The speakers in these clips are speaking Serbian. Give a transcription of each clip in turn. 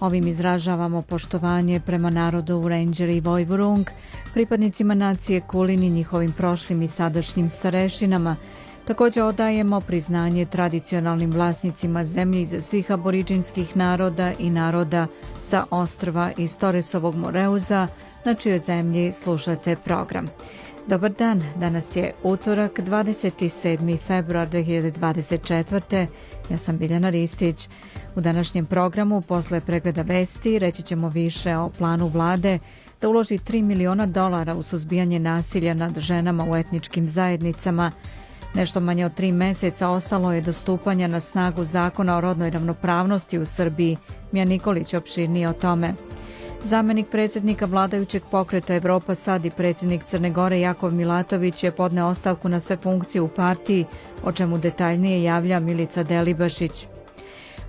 Ovim izražavamo poštovanje prema narodu Ranger i Vojvurung, pripadnicima nacije Kulin i njihovim prošlim i sadašnjim starešinama. Takođe odajemo priznanje tradicionalnim vlasnicima zemlje iz svih aboriđinskih naroda i naroda sa ostrva iz Toresovog Moreuza, na čijoj zemlji slušate program. Dobar dan, danas je utorak 27. februar 2024. Ja sam Biljana Ristić. U današnjem programu posle pregleda vesti reći ćemo više o planu vlade da uloži 3 miliona dolara u suzbijanje nasilja nad ženama u etničkim zajednicama. Nešto manje od tri meseca ostalo je do stupanja na snagu zakona o rodnoj ravnopravnosti u Srbiji. Mija Nikolić opširnije o tome. Zamenik predsjednika vladajućeg pokreta Evropa Sad i predsjednik Crne Gore Jakov Milatović je podneo ostavku na sve funkcije u partiji, o čemu detaljnije javlja Milica Delibašić.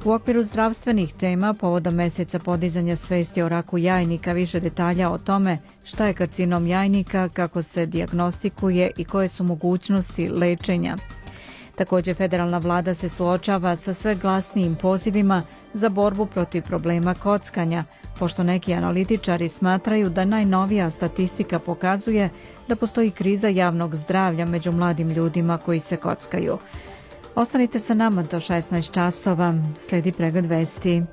U okviru zdravstvenih tema, povodom meseca podizanja svesti o raku jajnika, više detalja o tome šta je karcinom jajnika, kako se diagnostikuje i koje su mogućnosti lečenja. Takođe, federalna vlada se suočava sa sve glasnijim pozivima za borbu protiv problema kockanja, pošto neki analitičari smatraju da najnovija statistika pokazuje da postoji kriza javnog zdravlja među mladim ljudima koji se kockaju. Ostanite sa nama do 16 časova. Sledi pregled vesti.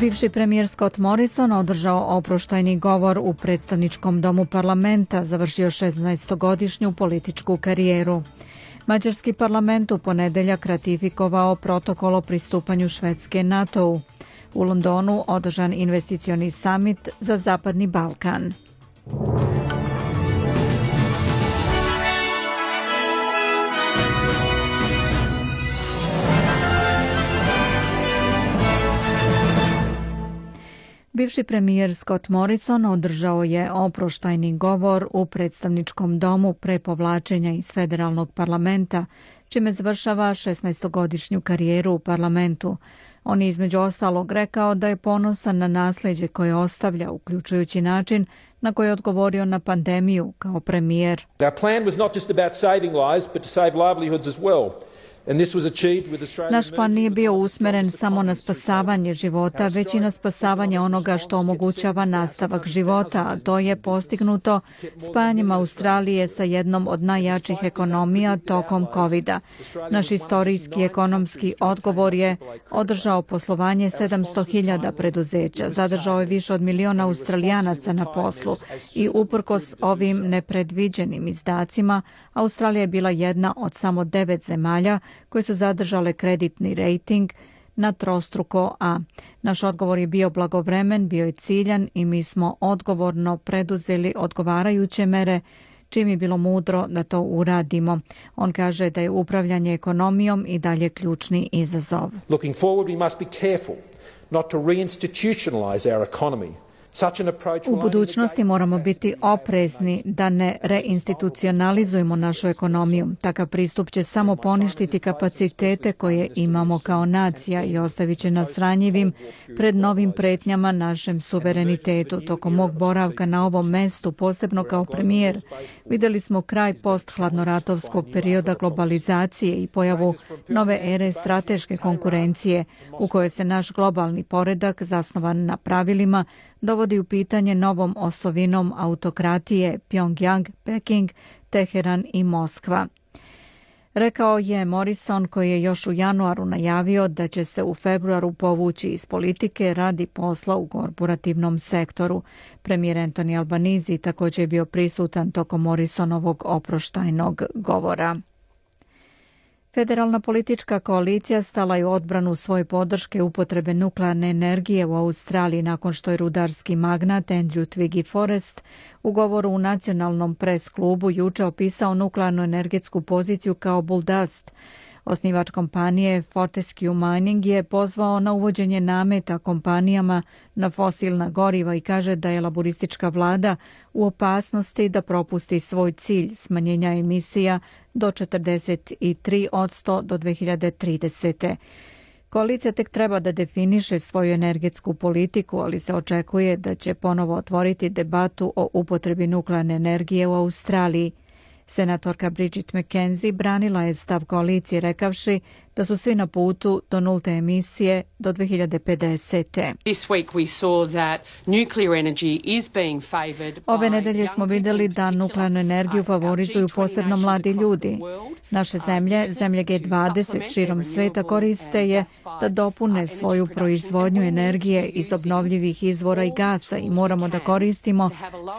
Bivši premijer Scott Morrison održao oproštajni govor u predstavničkom domu parlamenta, završio 16-godišnju političku karijeru. Mađarski parlament u ponedeljak ratifikovao protokol o pristupanju Švedske NATO-u. U Londonu održan investicioni samit za Zapadni Balkan. Bivši premijer Scott Morrison održao je oproštajni govor u predstavničkom domu pre povlačenja iz federalnog parlamenta, čime završava 16-godišnju karijeru u parlamentu. On je između ostalog rekao da je ponosan na nasleđe koje ostavlja, uključujući način na koji je odgovorio na pandemiju kao premijer. Our plan was not just about saving lives, but to save livelihoods as well. Naš plan nije bio usmeren samo na spasavanje života, već i na spasavanje onoga što omogućava nastavak života, a to je postignuto spajanjem Australije sa jednom od najjačih ekonomija tokom covid -a. Naš istorijski ekonomski odgovor je održao poslovanje 700.000 preduzeća, zadržao je više od miliona australijanaca na poslu. i uprkos ovim nepredviđenim izdacima, Australija je bila jedna od samo devet zemalja koje su zadržale kreditni rating na trostruko A. Naš odgovor je bio blagovremen, bio je ciljan i mi smo odgovorno preduzeli odgovarajuće mere čim je bilo mudro da to uradimo. On kaže da je upravljanje ekonomijom i dalje ključni izazov. Looking forward we must be careful not to reinstitutionalize our economy U budućnosti moramo biti oprezni da ne reinstitucionalizujemo našu ekonomiju. Takav pristup će samo poništiti kapacitete koje imamo kao nacija i ostavit će nas ranjivim pred novim pretnjama našem suverenitetu. Tokom mog boravka na ovom mestu, posebno kao premijer, videli smo kraj post-hladnoratovskog perioda globalizacije i pojavu nove ere strateške konkurencije u kojoj se naš globalni poredak zasnovan na pravilima dovodi u pitanje novom osovinom autokratije Pyongyang, Peking, Teheran i Moskva. Rekao je Morrison koji je još u januaru najavio da će se u februaru povući iz politike radi posla u korporativnom sektoru. Premijer Anthony Albanizi također je bio prisutan tokom Morrisonovog oproštajnog govora. Federalna politička koalicija stala je u odbranu svoje podrške upotrebe nuklearne energije u Australiji nakon što je rudarski magnat Andrew Twiggy Forrest u govoru u nacionalnom pres klubu juče opisao nuklearnu energetsku poziciju kao buldast, Osnivač kompanije Fortescue Mining je pozvao na uvođenje nameta kompanijama na fosilna goriva i kaže da je laboristička vlada u opasnosti da propusti svoj cilj smanjenja emisija do 43 od 100 do 2030. Koalicija tek treba da definiše svoju energetsku politiku, ali se očekuje da će ponovo otvoriti debatu o upotrebi nuklearne energije u Australiji. Senatorka Bridget McKenzie branila je stav koalicije rekavši da su svi na putu do nulte emisije do 2050. Ove nedelje smo videli da nuklearnu energiju favorizuju posebno mladi ljudi. Naše zemlje, zemlje G20 širom sveta koriste je da dopune svoju proizvodnju energije iz obnovljivih izvora i gasa i moramo da koristimo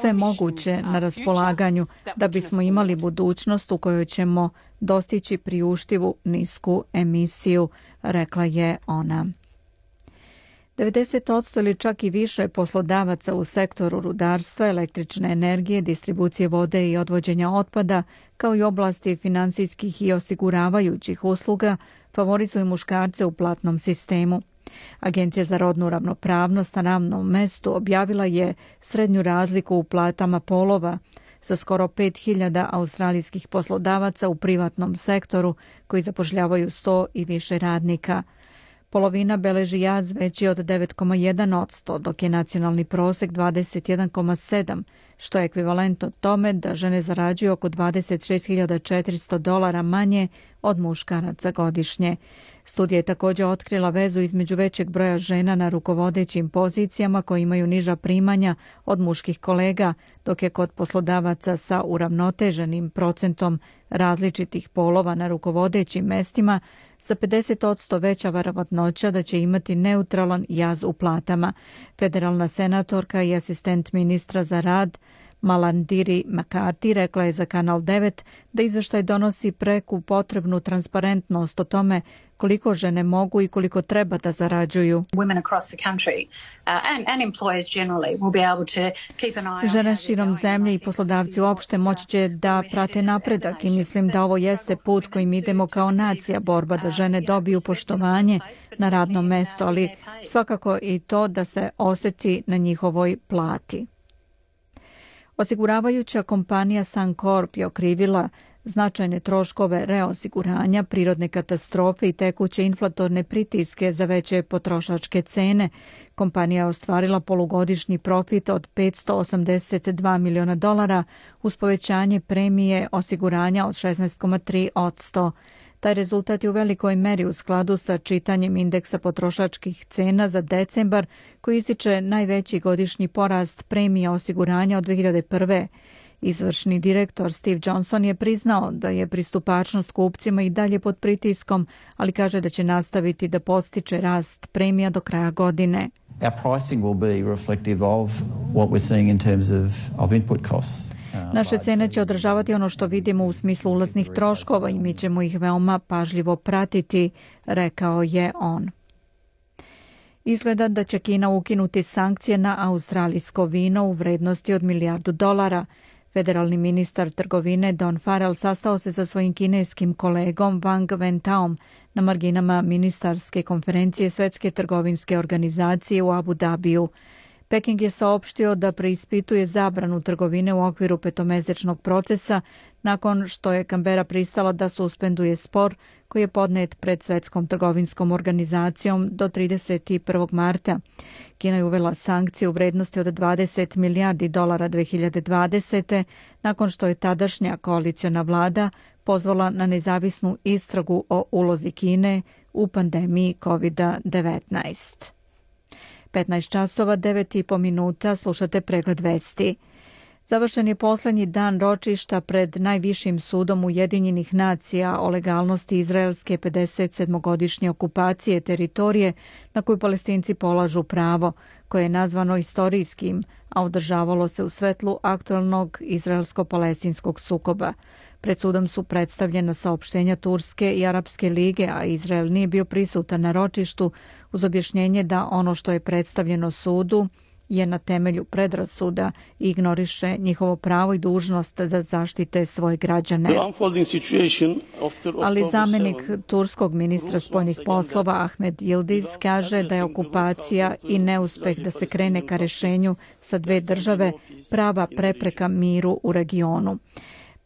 sve moguće na raspolaganju da bismo imali budućnost u kojoj ćemo dostići priuštivu nisku emisiju, rekla je ona. 90% ili čak i više poslodavaca u sektoru rudarstva, električne energije, distribucije vode i odvođenja otpada, kao i oblasti finansijskih i osiguravajućih usluga, favorizuju muškarce u platnom sistemu. Agencija za rodnu ravnopravnost na ravnom mestu objavila je srednju razliku u platama polova, sa skoro 5000 australijskih poslodavaca u privatnom sektoru koji zapošljavaju 100 i više radnika. Polovina beleži jaz veći od 9,1 dok je nacionalni prosek 21,7, što je ekvivalentno tome da žene zarađuju oko 26.400 dolara manje od muškaraca godišnje. Studija je također otkrila vezu između većeg broja žena na rukovodećim pozicijama koji imaju niža primanja od muških kolega, dok je kod poslodavaca sa uravnoteženim procentom različitih polova na rukovodećim mestima sa 50% veća verovatnoća da će imati neutralan jaz u platama. Federalna senatorka i asistent ministra za rad Malandiri McCarthy rekla je za Kanal 9 da izveštaj donosi preku potrebnu transparentnost o tome koliko žene mogu i koliko treba da zarađuju. Uh, žene širom zemlje i poslodavci uopšte moći će da prate napredak i mislim da ovo jeste put kojim idemo kao nacija, borba da žene dobiju poštovanje na radnom mestu, ali svakako i to da se oseti na njihovoj plati. Osiguravajuća kompanija Suncorp je okrivila značajne troškove reosiguranja, prirodne katastrofe i tekuće inflatorne pritiske za veće potrošačke cene. Kompanija je ostvarila polugodišnji profit od 582 miliona dolara uz povećanje premije osiguranja od 16,3 od 100. Taj rezultat je u velikoj meri u skladu sa čitanjem indeksa potrošačkih cena za decembar koji ističe najveći godišnji porast premija osiguranja od 2001. Izvršni direktor Steve Johnson je priznao da je pristupačnost kupcima i dalje pod pritiskom, ali kaže da će nastaviti da postiče rast premija do kraja godine. Our pricing will be reflective of what we're seeing in terms of, of input costs. Naše cene će održavati ono što vidimo u smislu ulaznih troškova i mi ćemo ih veoma pažljivo pratiti, rekao je on. Izgleda da će Kina ukinuti sankcije na australijsko vino u vrednosti od milijardu dolara. Federalni ministar trgovine Don Farrell sastao se sa svojim kineskim kolegom Wang Wentaom na marginama ministarske konferencije Svetske trgovinske organizacije u Abu Dhabiju. Peking je saopštio da preispituje zabranu trgovine u okviru petomesečnog procesa nakon što je Kambera pristala da suspenduje spor koji je podnet pred Svetskom trgovinskom organizacijom do 31. marta. Kina je uvela sankcije u vrednosti od 20 milijardi dolara 2020. nakon što je tadašnja koaliciona vlada pozvala na nezavisnu istragu o ulozi Kine u pandemiji COVID-19. 15 časova 9 i po minuta slušate pregled vesti. Završen je poslednji dan ročišta pred najvišim sudom Ujedinjenih nacija o legalnosti izraelske 57-godišnje okupacije teritorije na koju palestinci polažu pravo, koje je nazvano istorijskim, a održavalo se u svetlu aktualnog izraelsko-palestinskog sukoba. Pred sudom su predstavljena saopštenja Turske i Arapske lige, a Izrael nije bio prisutan na ročištu uz objašnjenje da ono što je predstavljeno sudu je na temelju predrasuda i ignoriše njihovo pravo i dužnost da zaštite svoje građane. Ali zamenik turskog ministra spoljnih poslova Ahmed Yildiz kaže da je okupacija i neuspeh da se krene ka rešenju sa dve države prava prepreka miru u regionu.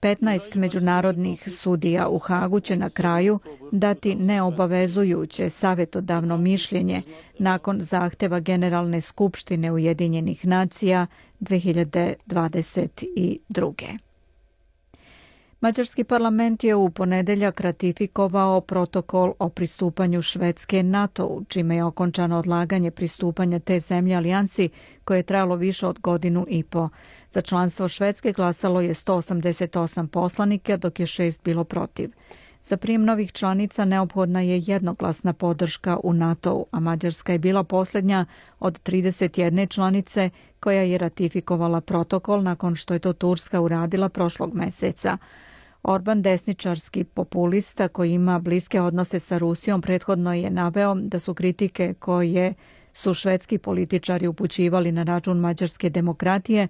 15 međunarodnih sudija u Hagu će na kraju dati neobavezujuće savjetodavno mišljenje nakon zahteva Generalne skupštine Ujedinjenih nacija 2022. Mađarski parlament je u ponedeljak ratifikovao protokol o pristupanju Švedske NATO, čime je okončano odlaganje pristupanja te zemlje alijansi koje je trajalo više od godinu i po. Za članstvo Švedske glasalo je 188 poslanika, dok je šest bilo protiv. Za prijem novih članica neophodna je jednoglasna podrška u NATO-u, a Mađarska je bila posljednja od 31 članice koja je ratifikovala protokol nakon što je to Turska uradila prošlog meseca. Orban, desničarski populista koji ima bliske odnose sa Rusijom, prethodno je naveo da su kritike koje su švedski političari upućivali na račun mađarske demokratije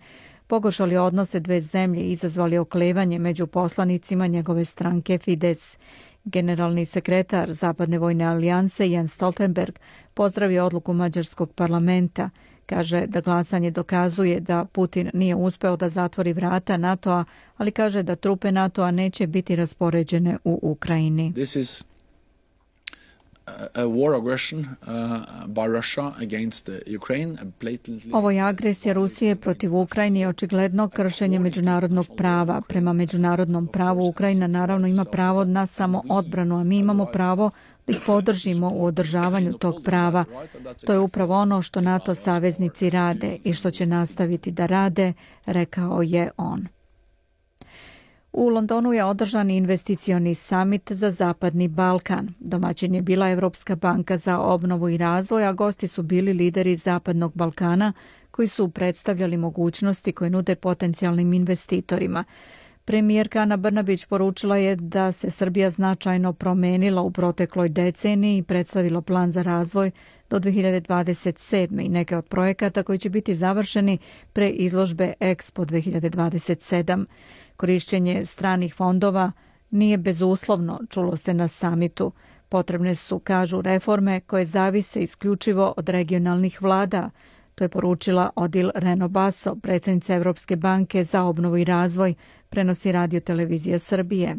pogoršali odnose dve zemlje i izazvali oklevanje među poslanicima njegove stranke Fides. Generalni sekretar Zapadne vojne alijanse Jens Stoltenberg pozdravio odluku mađarskog parlamenta. Kaže da glasanje dokazuje da Putin nije uspeo da zatvori vrata NATO-a, ali kaže da trupe NATO-a neće biti raspoređene u Ukrajini. This is ovo je agresija Rusije protiv Ukrajine i očigledno kršenje međunarodnog prava. Prema međunarodnom pravu Ukrajina naravno ima pravo na samo odbranu, a mi imamo pravo da ih podržimo u održavanju tog prava. To je upravo ono što NATO saveznici rade i što će nastaviti da rade, rekao je on. U Londonu je održan investicioni summit za Zapadni Balkan. Domaćin je bila Evropska banka za obnovu i razvoj, a gosti su bili lideri Zapadnog Balkana koji su predstavljali mogućnosti koje nude potencijalnim investitorima. Premijerka Ana Brnabić poručila je da se Srbija značajno promenila u protekloj deceniji i predstavila plan za razvoj do 2027. i neke od projekata koji će biti završeni pre izložbe Expo 2027. Korišćenje stranih fondova nije bezuslovno, čulo se na samitu. Potrebne su, kažu, reforme koje zavise isključivo od regionalnih vlada. To je poručila Odil Reno Baso, predsjednica Evropske banke za obnovu i razvoj, prenosi radio televizija Srbije.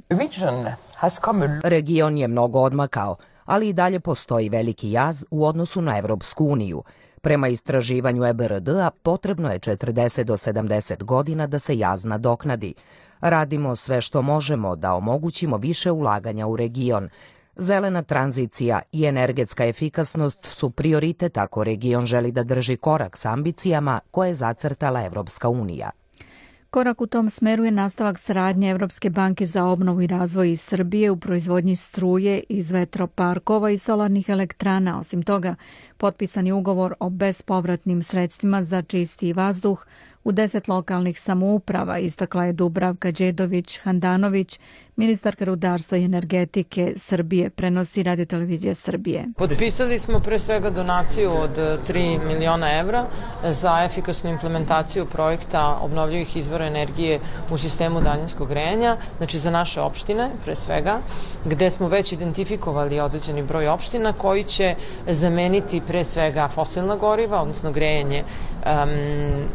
Region je mnogo odmakao, ali i dalje postoji veliki jaz u odnosu na Evropsku uniju. Prema istraživanju EBRD-a potrebno je 40 do 70 godina da se jaz nadoknadi. Radimo sve što možemo da omogućimo više ulaganja u region. Zelena tranzicija i energetska efikasnost su prioritet ako region želi da drži korak s ambicijama koje je zacrtala Evropska unija. Korak u tom smeru je nastavak saradnje Evropske banke za obnovu i razvoj iz Srbije u proizvodnji struje iz vetroparkova i solarnih elektrana. Osim toga, potpisan je ugovor o bespovratnim sredstvima za čisti vazduh u deset lokalnih samouprava, istakla je Dubravka Đedović-Handanović, ministarka rudarstva i energetike Srbije, prenosi Radio Televizija Srbije. Potpisali smo pre svega donaciju od 3 miliona evra za efikasnu implementaciju projekta obnovljivih izvora energije u sistemu daljinskog grejanja, znači za naše opštine pre svega, gde smo već identifikovali određeni broj opština koji će zameniti pre svega fosilna goriva, odnosno grejanje um,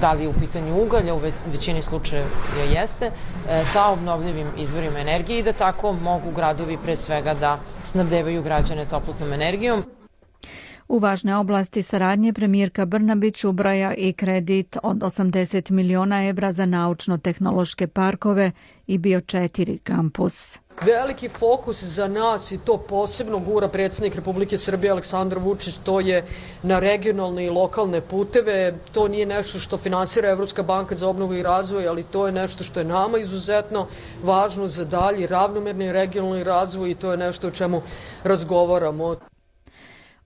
da li je u pitanju ugalja, u većini slučajeva jeste, e, sa obnovljivim izvorima energije i da tako mogu gradovi pre svega da snabdevaju građane toplotnom energijom. U važne oblasti saradnje premijerka Brnabić ubraja i kredit od 80 miliona evra za naučno-tehnološke parkove i bio četiri kampus. Veliki fokus za nas i to posebno gura predsednik Republike Srbije Aleksandar Vučić, to je na regionalne i lokalne puteve. To nije nešto što finansira Evropska banka za obnovu i razvoj, ali to je nešto što je nama izuzetno važno za dalji ravnomerni regionalni razvoj i to je nešto o čemu razgovaramo.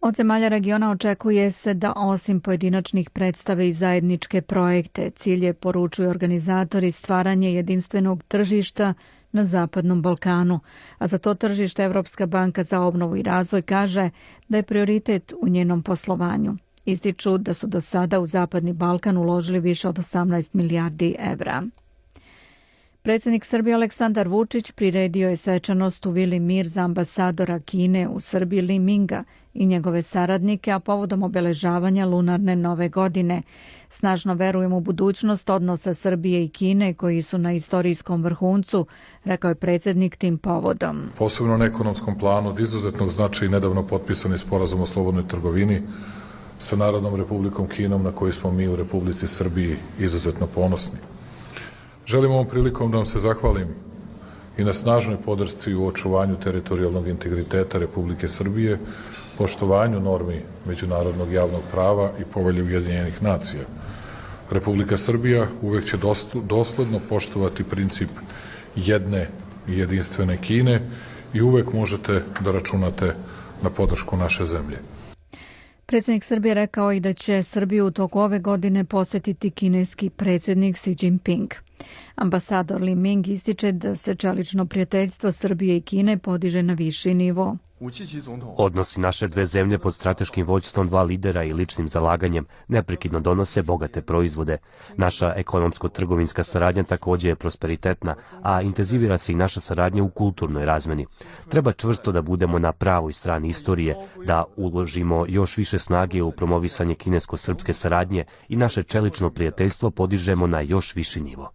Od zemalja regiona očekuje se da osim pojedinačnih predstave i zajedničke projekte, cilje poručuju organizatori stvaranje jedinstvenog tržišta na Zapadnom Balkanu, a za to tržište Evropska banka za obnovu i razvoj kaže da je prioritet u njenom poslovanju. Ističu da su do sada u Zapadni Balkan uložili više od 18 milijardi evra. Predsednik Srbije Aleksandar Vučić priredio je svečanost u Vili Mir za ambasadora Kine u Srbiji Li Minga i njegove saradnike, a povodom obeležavanja lunarne nove godine. Snažno verujem u budućnost odnosa Srbije i Kine koji su na istorijskom vrhuncu, rekao je predsednik tim povodom. Posebno na ekonomskom planu od izuzetnog značaja i nedavno potpisani sporazum o slobodnoj trgovini sa Narodnom republikom Kinom na koji smo mi u Republici Srbiji izuzetno ponosni. Želim ovom prilikom da vam se zahvalim i na snažnoj podršci u očuvanju teritorijalnog integriteta Republike Srbije, poštovanju normi međunarodnog javnog prava i povelje Ujedinjenih nacija. Republika Srbija uvek će dosledno poštovati princip jedne i jedinstvene Kine i uvek možete da računate na podršku naše zemlje. Predsednik Srbije rekao i da će Srbiju u toku ove godine posetiti kineski predsednik Xi Jinping. Ambasador Li Ming ističe da se čelično prijateljstvo Srbije i Kine podiže na viši nivo. Odnosi naše dve zemlje pod strateškim vođstvom dva lidera i ličnim zalaganjem neprekidno donose bogate proizvode. Naša ekonomsko-trgovinska saradnja takođe je prosperitetna, a intenzivira se i naša saradnja u kulturnoj razmeni. Treba čvrsto da budemo na pravoj strani istorije, da uložimo još više snage u promovisanje kinesko-srpske saradnje i naše čelično prijateljstvo podižemo na još viši nivo.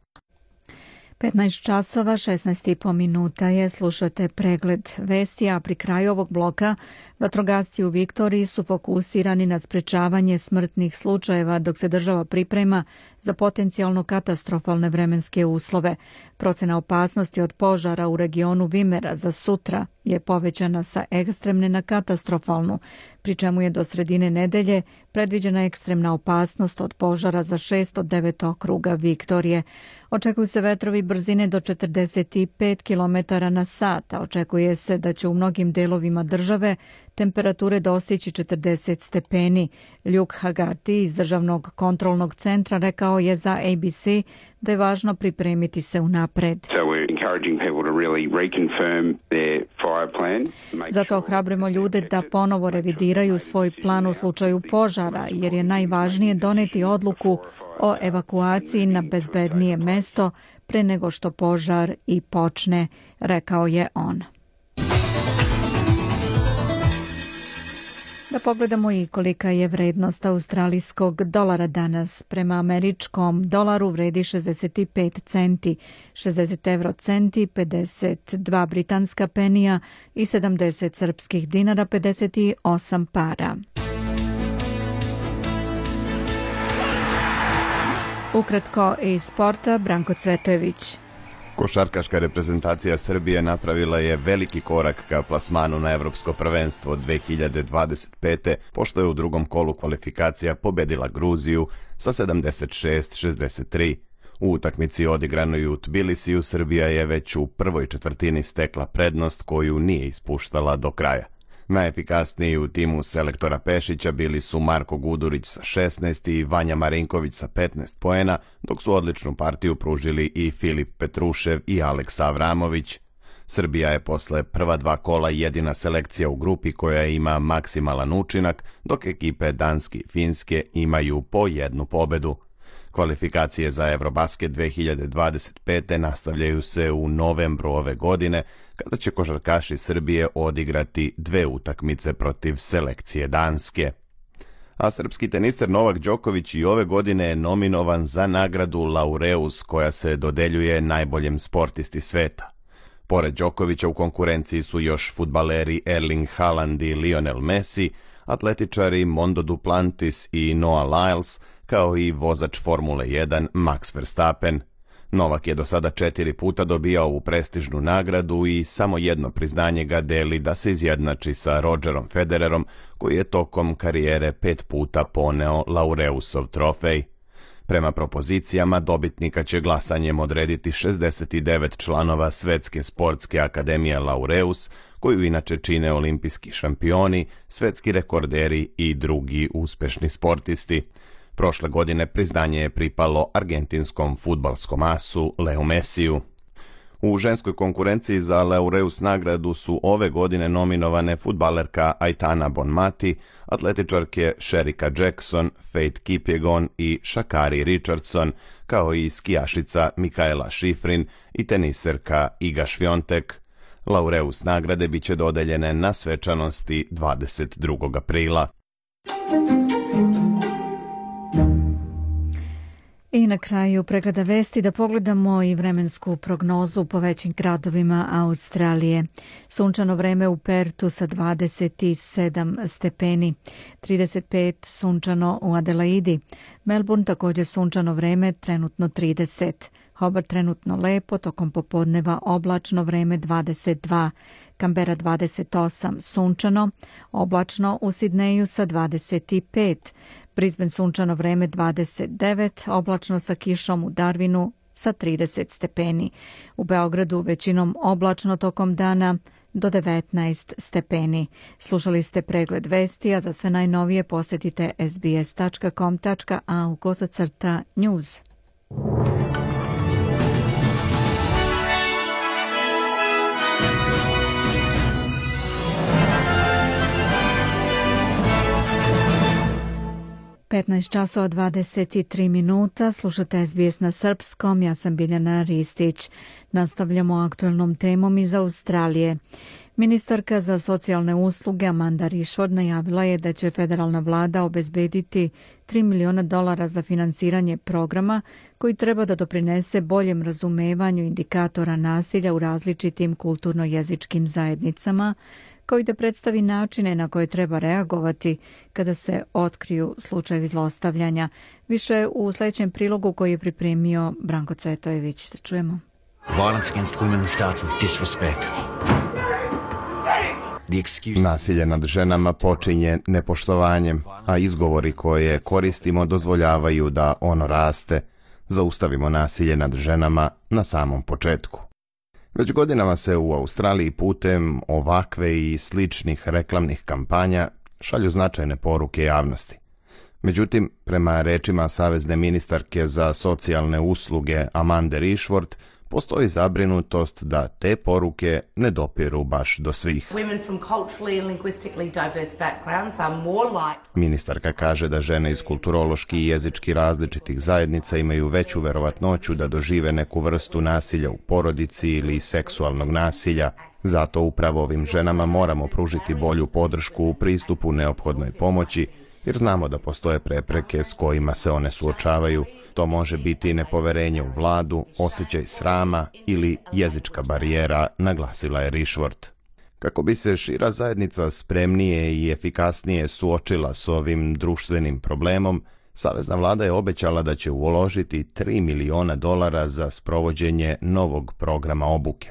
15 časova 16,5 minuta je slušate pregled vesti, a pri kraju ovog bloka vatrogasci u Viktoriji su fokusirani na sprečavanje smrtnih slučajeva dok se država priprema za potencijalno katastrofalne vremenske uslove. Procena opasnosti od požara u regionu Vimera za sutra je povećana sa ekstremne na katastrofalnu, pri čemu je do sredine nedelje predviđena ekstremna opasnost od požara za 6 od 9 okruga Viktorije. Očekuju se vetrovi brzine do 45 km na sat, a očekuje se da će u mnogim delovima države temperature dostići 40 stepeni. Luke Hagati iz Državnog kontrolnog centra rekao je za ABC da je važno pripremiti se unapred. Zato ohrabrimo ljude da ponovo revidiraju svoj plan u slučaju požara, jer je najvažnije doneti odluku o evakuaciji na bezbednije mesto pre nego što požar i počne, rekao je on. Da pogledamo i kolika je vrednost australijskog dolara danas. Prema američkom dolaru vredi 65 centi, 60 euro centi, 52 britanska penija i 70 srpskih dinara, 58 para. Ukratko iz sporta, Branko Cvetojević. Košarkaška reprezentacija Srbije napravila je veliki korak ka plasmanu na Evropsko prvenstvo 2025. pošto je u drugom kolu kvalifikacija pobedila Gruziju sa 76-63. U utakmici odigranoj u Tbilisiju Srbija je već u prvoj četvrtini stekla prednost koju nije ispuštala do kraja. Najefikasniji u timu selektora Pešića bili su Marko Gudurić sa 16 i Vanja Marinković sa 15 poena, dok su odličnu partiju pružili i Filip Petrušev i Aleksa Avramović. Srbija je posle prva dva kola jedina selekcija u grupi koja ima maksimalan učinak, dok ekipe Danske i Finske imaju po jednu pobedu. Kvalifikacije za Eurobasket 2025. nastavljaju se u novembru ove godine, kada će košarkaši Srbije odigrati dve utakmice protiv selekcije Danske. A srpski teniser Novak Đoković i ove godine je nominovan za nagradu Laureus koja se dodeljuje najboljem sportisti sveta. Pored Đokovića u konkurenciji su još futbaleri Erling Haaland i Lionel Messi, atletičari Mondo Duplantis i Noah Lyles – kao i vozač Formule 1 Max Verstappen. Novak je do sada četiri puta dobijao ovu prestižnu nagradu i samo jedno priznanje ga deli da se izjednači sa Rogerom Federerom, koji je tokom karijere pet puta poneo Laureusov trofej. Prema propozicijama dobitnika će glasanjem odrediti 69 članova Svetske sportske akademije Laureus, koju inače čine olimpijski šampioni, svetski rekorderi i drugi uspešni sportisti. Prošle godine priznanje je pripalo argentinskom futbalskom asu Leo Messiju. U ženskoj konkurenciji za Laureus nagradu su ove godine nominovane futbalerka Aitana Bonmati, atletičarke Sherika Jackson, Faith Kipjegon i Shakari Richardson, kao i skijašica Mikaela Šifrin i teniserka Iga Švjontek. Laureus nagrade biće dodeljene na svečanosti 22. aprila. I na kraju pregleda vesti da pogledamo i vremensku prognozu po većim gradovima Australije. Sunčano vreme u Pertu sa 27 stepeni, 35 sunčano u Adelaidi, Melbourne također sunčano vreme, trenutno 30, Hobart trenutno lepo, tokom popodneva oblačno vreme 22, Kambera 28, sunčano, oblačno u Sidneju sa 25, Brisbane sunčano vreme 29, oblačno sa kišom u Darwinu sa 30 stepeni. U Beogradu većinom oblačno tokom dana do 19 stepeni. Slušali ste pregled vesti, a za sve najnovije posjetite sbs.com.au kosacrta news. 15 časova 23 minuta, slušate SBS na srpskom, ja sam Biljana Ristić. Nastavljamo aktualnom temom iz Australije. Ministarka za socijalne usluge Amanda Rišord najavila je da će federalna vlada obezbediti 3 miliona dolara za finansiranje programa koji treba da doprinese boljem razumevanju indikatora nasilja u različitim kulturno-jezičkim zajednicama, kao i da predstavi načine na koje treba reagovati kada se otkriju slučajevi zlostavljanja. Više u sledećem prilogu koji je pripremio Branko Cvetojević. Da čujemo. Violence against women starts with disrespect. Nasilje nad ženama počinje nepoštovanjem, a izgovori koje koristimo dozvoljavaju da ono raste. Zaustavimo nasilje nad ženama na samom početku. Već godinama se u Australiji putem ovakve i sličnih reklamnih kampanja šalju značajne poruke javnosti. Međutim, prema rečima Savezne ministarke za socijalne usluge Amande Rishworth, postoji zabrinutost da te poruke ne dopiru baš do svih. Ministarka kaže da žene iz kulturološki i jezički različitih zajednica imaju veću verovatnoću da dožive neku vrstu nasilja u porodici ili seksualnog nasilja. Zato upravo ovim ženama moramo pružiti bolju podršku u pristupu neophodnoj pomoći, jer znamo da postoje prepreke s kojima se one suočavaju, To može biti nepoverenje u vladu, osjećaj srama ili jezička barijera, naglasila je Rišvort. Kako bi se šira zajednica spremnije i efikasnije suočila s ovim društvenim problemom, Savezna vlada je obećala da će uložiti 3 miliona dolara za sprovođenje novog programa obuke.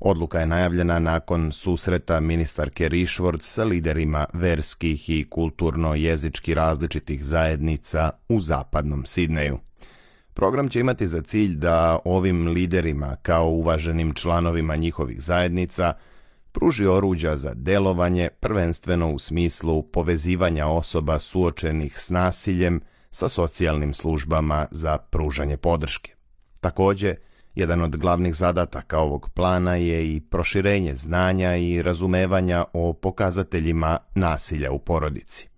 Odluka je najavljena nakon susreta ministarke Rišvort sa liderima verskih i kulturno-jezički različitih zajednica u zapadnom Sidneju. Program će imati za cilj da ovim liderima, kao uvaženim članovima njihovih zajednica, pruži oruđa za delovanje, prvenstveno u smislu povezivanja osoba suočenih s nasiljem sa socijalnim službama za pružanje podrške. Takođe, jedan od glavnih zadataka ovog plana je i proširenje znanja i razumevanja o pokazateljima nasilja u porodici.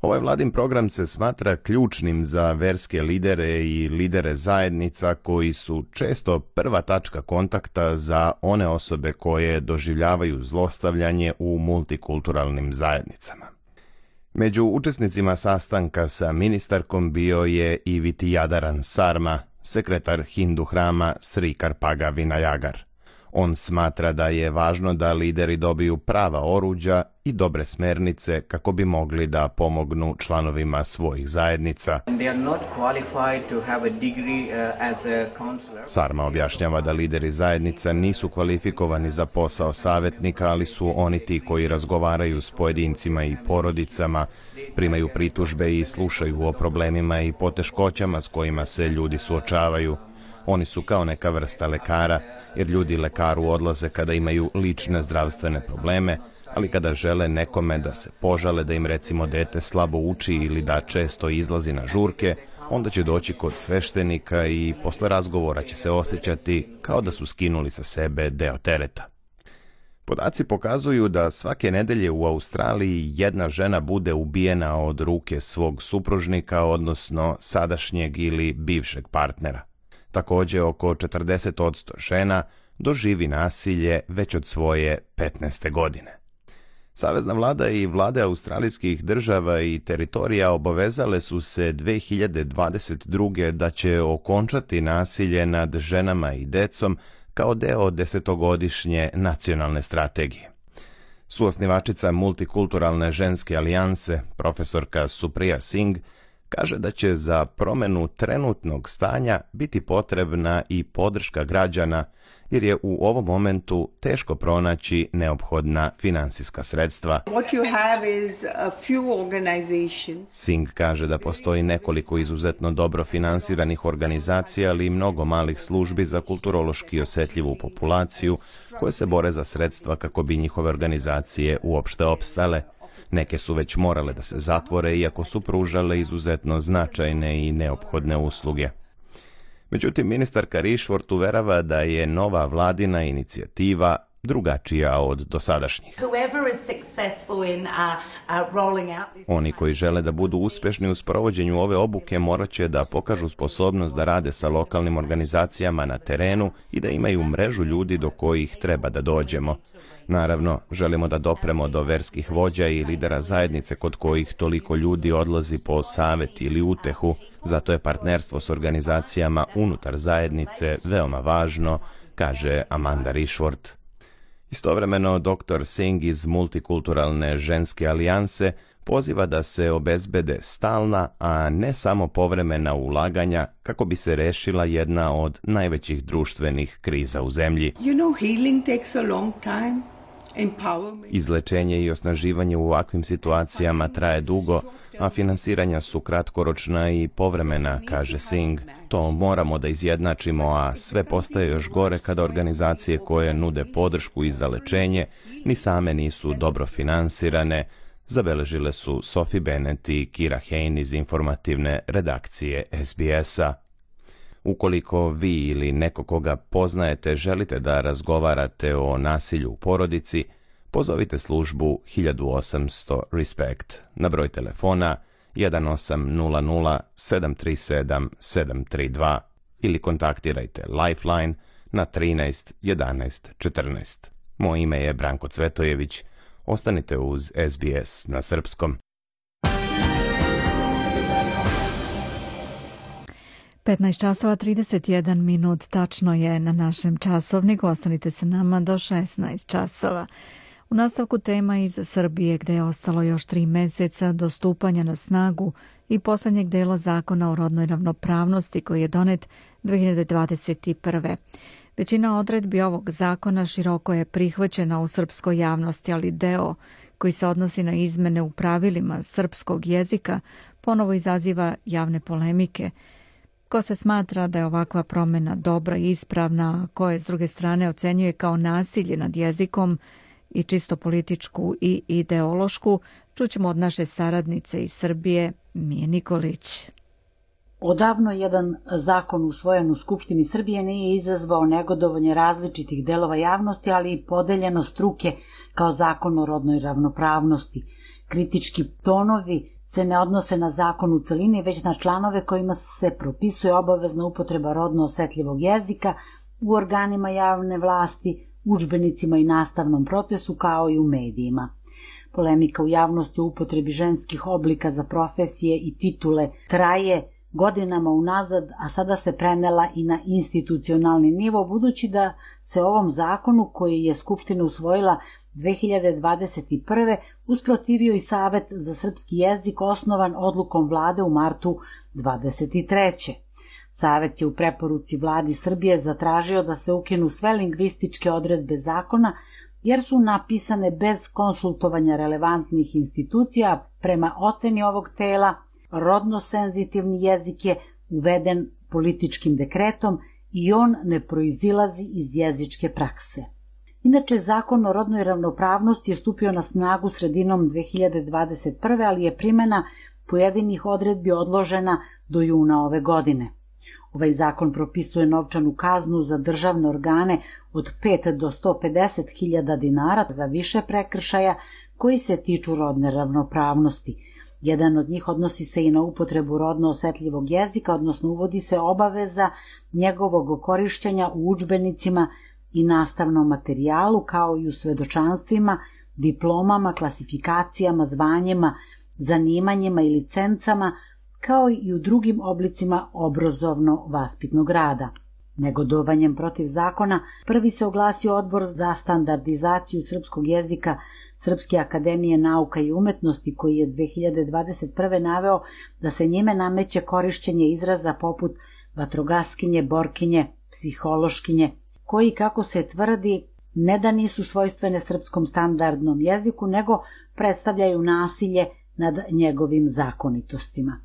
Ovaj vladin program se smatra ključnim za verske lidere i lidere zajednica koji su često prva tačka kontakta za one osobe koje doživljavaju zlostavljanje u multikulturalnim zajednicama. Među učesnicima sastanka sa ministarkom bio je i Vitijadaran Sarma, sekretar Hindu hrama Sri Karpaga Vinajagar. On smatra da je važno da lideri dobiju prava oruđa i dobre smernice kako bi mogli da pomognu članovima svojih zajednica. Sarma objašnjava da lideri zajednica nisu kvalifikovani za posao savjetnika, ali su oni ti koji razgovaraju s pojedincima i porodicama, primaju pritužbe i slušaju o problemima i poteškoćama s kojima se ljudi suočavaju. Oni su kao neka vrsta lekara, jer ljudi lekaru odlaze kada imaju lične zdravstvene probleme, ali kada žele nekome da se požale da im recimo dete slabo uči ili da često izlazi na žurke, onda će doći kod sveštenika i posle razgovora će se osjećati kao da su skinuli sa sebe deo tereta. Podaci pokazuju da svake nedelje u Australiji jedna žena bude ubijena od ruke svog supružnika, odnosno sadašnjeg ili bivšeg partnera. Takođe, oko 40% žena doživi nasilje već od svoje 15. godine. Savezna vlada i vlade australijskih država i teritorija obavezale su se 2022. da će okončati nasilje nad ženama i decom kao deo desetogodišnje nacionalne strategije. Suosnivačica multikulturalne ženske alijanse, profesorka Supriya Singh, kaže da će za promenu trenutnog stanja biti potrebna i podrška građana jer je u ovom momentu teško pronaći neophodna finansijska sredstva. Singh kaže da postoji nekoliko izuzetno dobro finansiranih organizacija, ali i mnogo malih službi za kulturološki osetljivu populaciju koje se bore za sredstva kako bi njihove organizacije uopšte opstale. Neke su već morale da se zatvore iako su pružale izuzetno značajne i neophodne usluge. Međutim, ministarka Rišvort uverava da je nova vladina inicijativa drugačija od dosadašnjih. Uh, uh, Oni koji žele da budu uspešni u sprovođenju ove obuke morat će da pokažu sposobnost da rade sa lokalnim organizacijama na terenu i da imaju mrežu ljudi do kojih treba da dođemo. Naravno, želimo da dopremo do verskih vođa i lidera zajednice kod kojih toliko ljudi odlazi po savet ili utehu, zato je partnerstvo s organizacijama unutar zajednice veoma važno, kaže Amanda Rishworth. Istovremeno, dr. Singh iz Multikulturalne ženske alijanse poziva da se obezbede stalna, a ne samo povremena ulaganja kako bi se rešila jedna od najvećih društvenih kriza u zemlji. You know, healing takes a long time. Izlečenje i osnaživanje u ovakvim situacijama traje dugo, a finansiranja su kratkoročna i povremena, kaže Singh. To moramo da izjednačimo, a sve postaje još gore kada organizacije koje nude podršku i za lečenje ni same nisu dobro finansirane, zabeležile su Sophie Bennett i Kira Hain iz informativne redakcije SBS-a. Ukoliko vi ili neko koga poznajete želite da razgovarate o nasilju u porodici, pozovite službu 1800 RESPECT na broj telefona 1800 737 732 ili kontaktirajte Lifeline na 13 11 14. Moje ime je Branko Cvetojević. Ostanite uz SBS na srpskom. 15 časova 31 minut tačno je na našem časovniku. Ostanite sa nama do 16 časova. U nastavku tema iz Srbije gde je ostalo još tri meseca do stupanja na snagu i poslednjeg dela zakona o rodnoj ravnopravnosti koji je donet 2021. Većina odredbi ovog zakona široko je prihvaćena u srpskoj javnosti, ali deo koji se odnosi na izmene u pravilima srpskog jezika ponovo izaziva javne polemike – Ko se smatra da je ovakva promena dobra i ispravna, ko je s druge strane ocenjuje kao nasilje nad jezikom i čisto političku i ideološku, čućemo od naše saradnice iz Srbije, Mije Nikolić. Odavno jedan zakon usvojen u Skupštini Srbije nije izazvao negodovanje različitih delova javnosti, ali i podeljeno struke kao zakon o rodnoj ravnopravnosti. Kritički tonovi se ne odnose na zakon u celini, već na članove kojima se propisuje obavezna upotreba rodno osetljivog jezika u organima javne vlasti, učbenicima i nastavnom procesu kao i u medijima. Polemika u javnosti o upotrebi ženskih oblika za profesije i titule traje godinama unazad, a sada se prenela i na institucionalni nivo, budući da se ovom zakonu koji je Skupština usvojila 2021. usprotivio i Savet za srpski jezik osnovan odlukom vlade u martu 23. Savet je u preporuci vladi Srbije zatražio da se ukinu sve lingvističke odredbe zakona, jer su napisane bez konsultovanja relevantnih institucija prema oceni ovog tela, rodno senzitivni jezik je uveden političkim dekretom i on ne proizilazi iz jezičke prakse. Inače, zakon o rodnoj ravnopravnosti je stupio na snagu sredinom 2021. ali je primena pojedinih odredbi odložena do juna ove godine. Ovaj zakon propisuje novčanu kaznu za državne organe od 5 do 150 hiljada dinara za više prekršaja koji se tiču rodne ravnopravnosti. Jedan od njih odnosi se i na upotrebu rodno osetljivog jezika, odnosno uvodi se obaveza njegovog korišćenja u učbenicima i nastavnom materijalu, kao i u svedočanstvima, diplomama, klasifikacijama, zvanjima, zanimanjima i licencama, kao i u drugim oblicima obrazovno-vaspitnog rada. Negodovanjem protiv zakona prvi se oglasio odbor za standardizaciju srpskog jezika Srpske akademije nauka i umetnosti koji je 2021. naveo da se njime nameće korišćenje izraza poput vatrogaskinje, borkinje, psihološkinje, koji, kako se tvrdi, ne da nisu svojstvene srpskom standardnom jeziku, nego predstavljaju nasilje nad njegovim zakonitostima.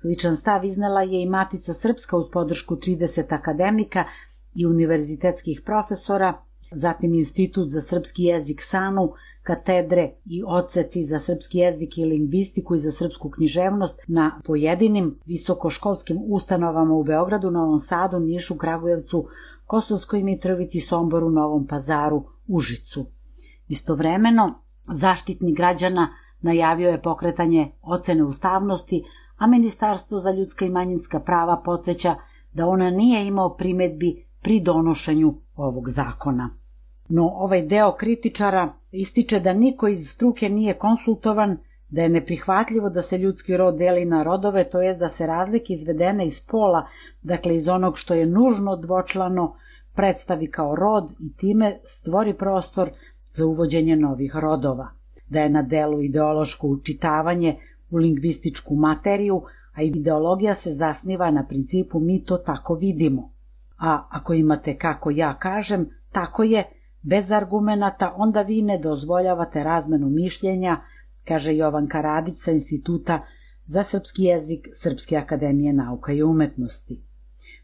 Sličan stav iznela je i Matica Srpska uz podršku 30 akademika i univerzitetskih profesora, zatim Institut za srpski jezik SANU, katedre i odseci za srpski jezik i lingvistiku i za srpsku književnost na pojedinim visokoškolskim ustanovama u Beogradu, Novom Sadu, Nišu, Kragujevcu, Kosovskoj Mitrovici, Somboru, Novom Pazaru, Užicu. Istovremeno, zaštitnik građana najavio je pokretanje ocene ustavnosti, a Ministarstvo za ljudska i manjinska prava podsjeća da ona nije imao primetbi pri donošenju ovog zakona. No ovaj deo kritičara ističe da niko iz struke nije konsultovan, da je neprihvatljivo da se ljudski rod deli na rodove, to jest da se razlike izvedene iz pola, dakle iz onog što je nužno dvočlano, predstavi kao rod i time stvori prostor za uvođenje novih rodova. Da je na delu ideološko učitavanje u lingvističku materiju, a ideologija se zasniva na principu mi to tako vidimo. A ako imate kako ja kažem, tako je, bez argumenata, onda vi ne dozvoljavate razmenu mišljenja, kaže Jovan Karadić sa Instituta za srpski jezik Srpske akademije nauka i umetnosti.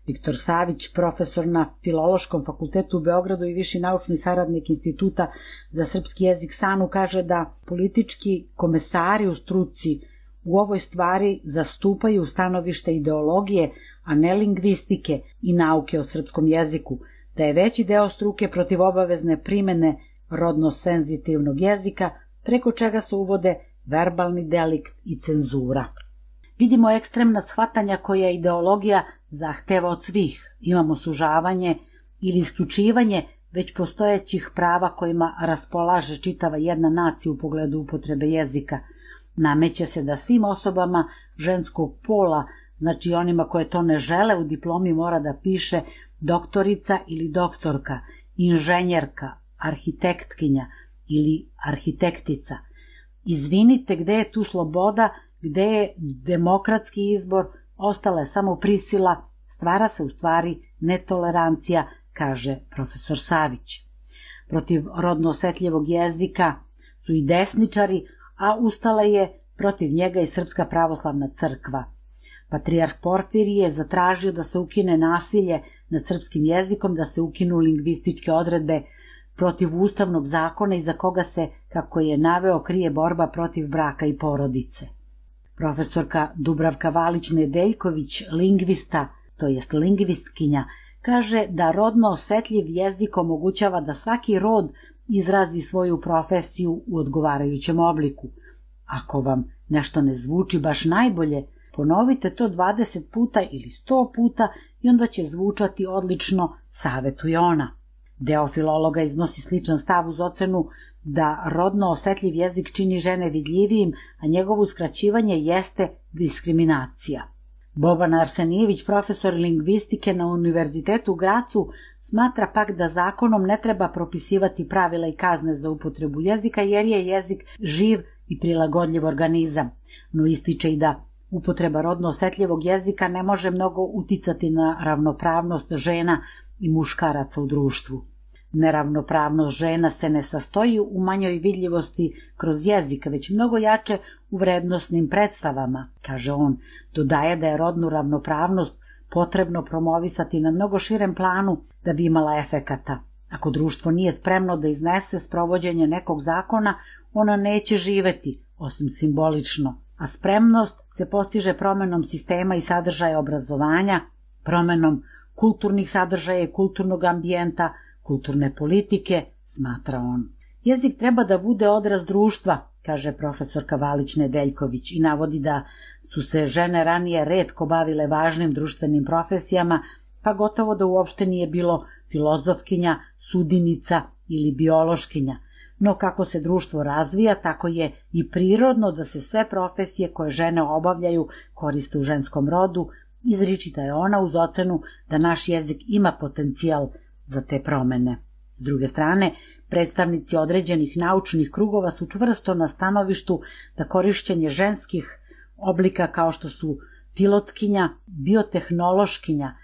Viktor Savić, profesor na Filološkom fakultetu u Beogradu i viši naučni saradnik Instituta za srpski jezik SANU, kaže da politički komesari u struci u ovoj stvari zastupaju stanovište ideologije, a ne lingvistike i nauke o srpskom jeziku, da je veći deo struke protiv obavezne primene rodno-senzitivnog jezika, preko čega se uvode verbalni delikt i cenzura. Vidimo ekstremna shvatanja koja ideologija zahteva od svih. Imamo sužavanje ili isključivanje već postojećih prava kojima raspolaže čitava jedna nacija u pogledu upotrebe jezika – Nameće se da svim osobama ženskog pola, znači onima koje to ne žele u diplomi mora da piše doktorica ili doktorka, inženjerka, arhitektkinja ili arhitektica. Izvinite gde je tu sloboda, gde je demokratski izbor, ostala je samo prisila, stvara se u stvari netolerancija, kaže profesor Savić. Protiv rodno osetljivog jezika su i desničari, a ustala je protiv njega i Srpska pravoslavna crkva. Patrijarh Porfirije je zatražio da se ukine nasilje nad srpskim jezikom, da se ukinu lingvističke odredbe protiv ustavnog zakona iza koga se, kako je naveo, krije borba protiv braka i porodice. Profesorka Dubravka Valić-Nedeljković, lingvista, to jest lingvistkinja, kaže da rodno osetljiv jezik omogućava da svaki rod izrazi svoju profesiju u odgovarajućem obliku. Ako vam nešto ne zvuči baš najbolje, ponovite to 20 puta ili 100 puta i onda će zvučati odlično, savetuje ona. Deo filologa iznosi sličan stav uz ocenu da rodno osetljiv jezik čini žene vidljivijim, a njegovo uskraćivanje jeste diskriminacija. Boban Arsenijević, profesor lingvistike na Univerzitetu u Gracu, smatra pak da zakonom ne treba propisivati pravila i kazne za upotrebu jezika jer je jezik živ i prilagodljiv organizam, no ističe i da upotreba rodno osetljivog jezika ne može mnogo uticati na ravnopravnost žena i muškaraca u društvu. Neravnopravnost žena se ne sastoji u manjoj vidljivosti kroz jezik, već mnogo jače u vrednostnim predstavama, kaže on. Dodaje da je rodnu ravnopravnost potrebno promovisati na mnogo širem planu da bi imala efekata. Ako društvo nije spremno da iznese sprovođenje nekog zakona, ono neće živeti, osim simbolično, a spremnost se postiže promenom sistema i sadržaja obrazovanja, promenom kulturnih sadržaja i kulturnog ambijenta, kulturne politike, smatra on. Jezik treba da bude odraz društva, kaže profesor Kavalić Nedeljković i navodi da su se žene ranije redko bavile važnim društvenim profesijama, pa gotovo da uopšte nije bilo filozofkinja, sudinica ili biološkinja. No kako se društvo razvija, tako je i prirodno da se sve profesije koje žene obavljaju koriste u ženskom rodu, izričita je ona uz ocenu da naš jezik ima potencijal za te promene. S druge strane, predstavnici određenih naučnih krugova su čvrsto na stanovištu da korišćenje ženskih oblika kao što su pilotkinja, biotehnološkinja,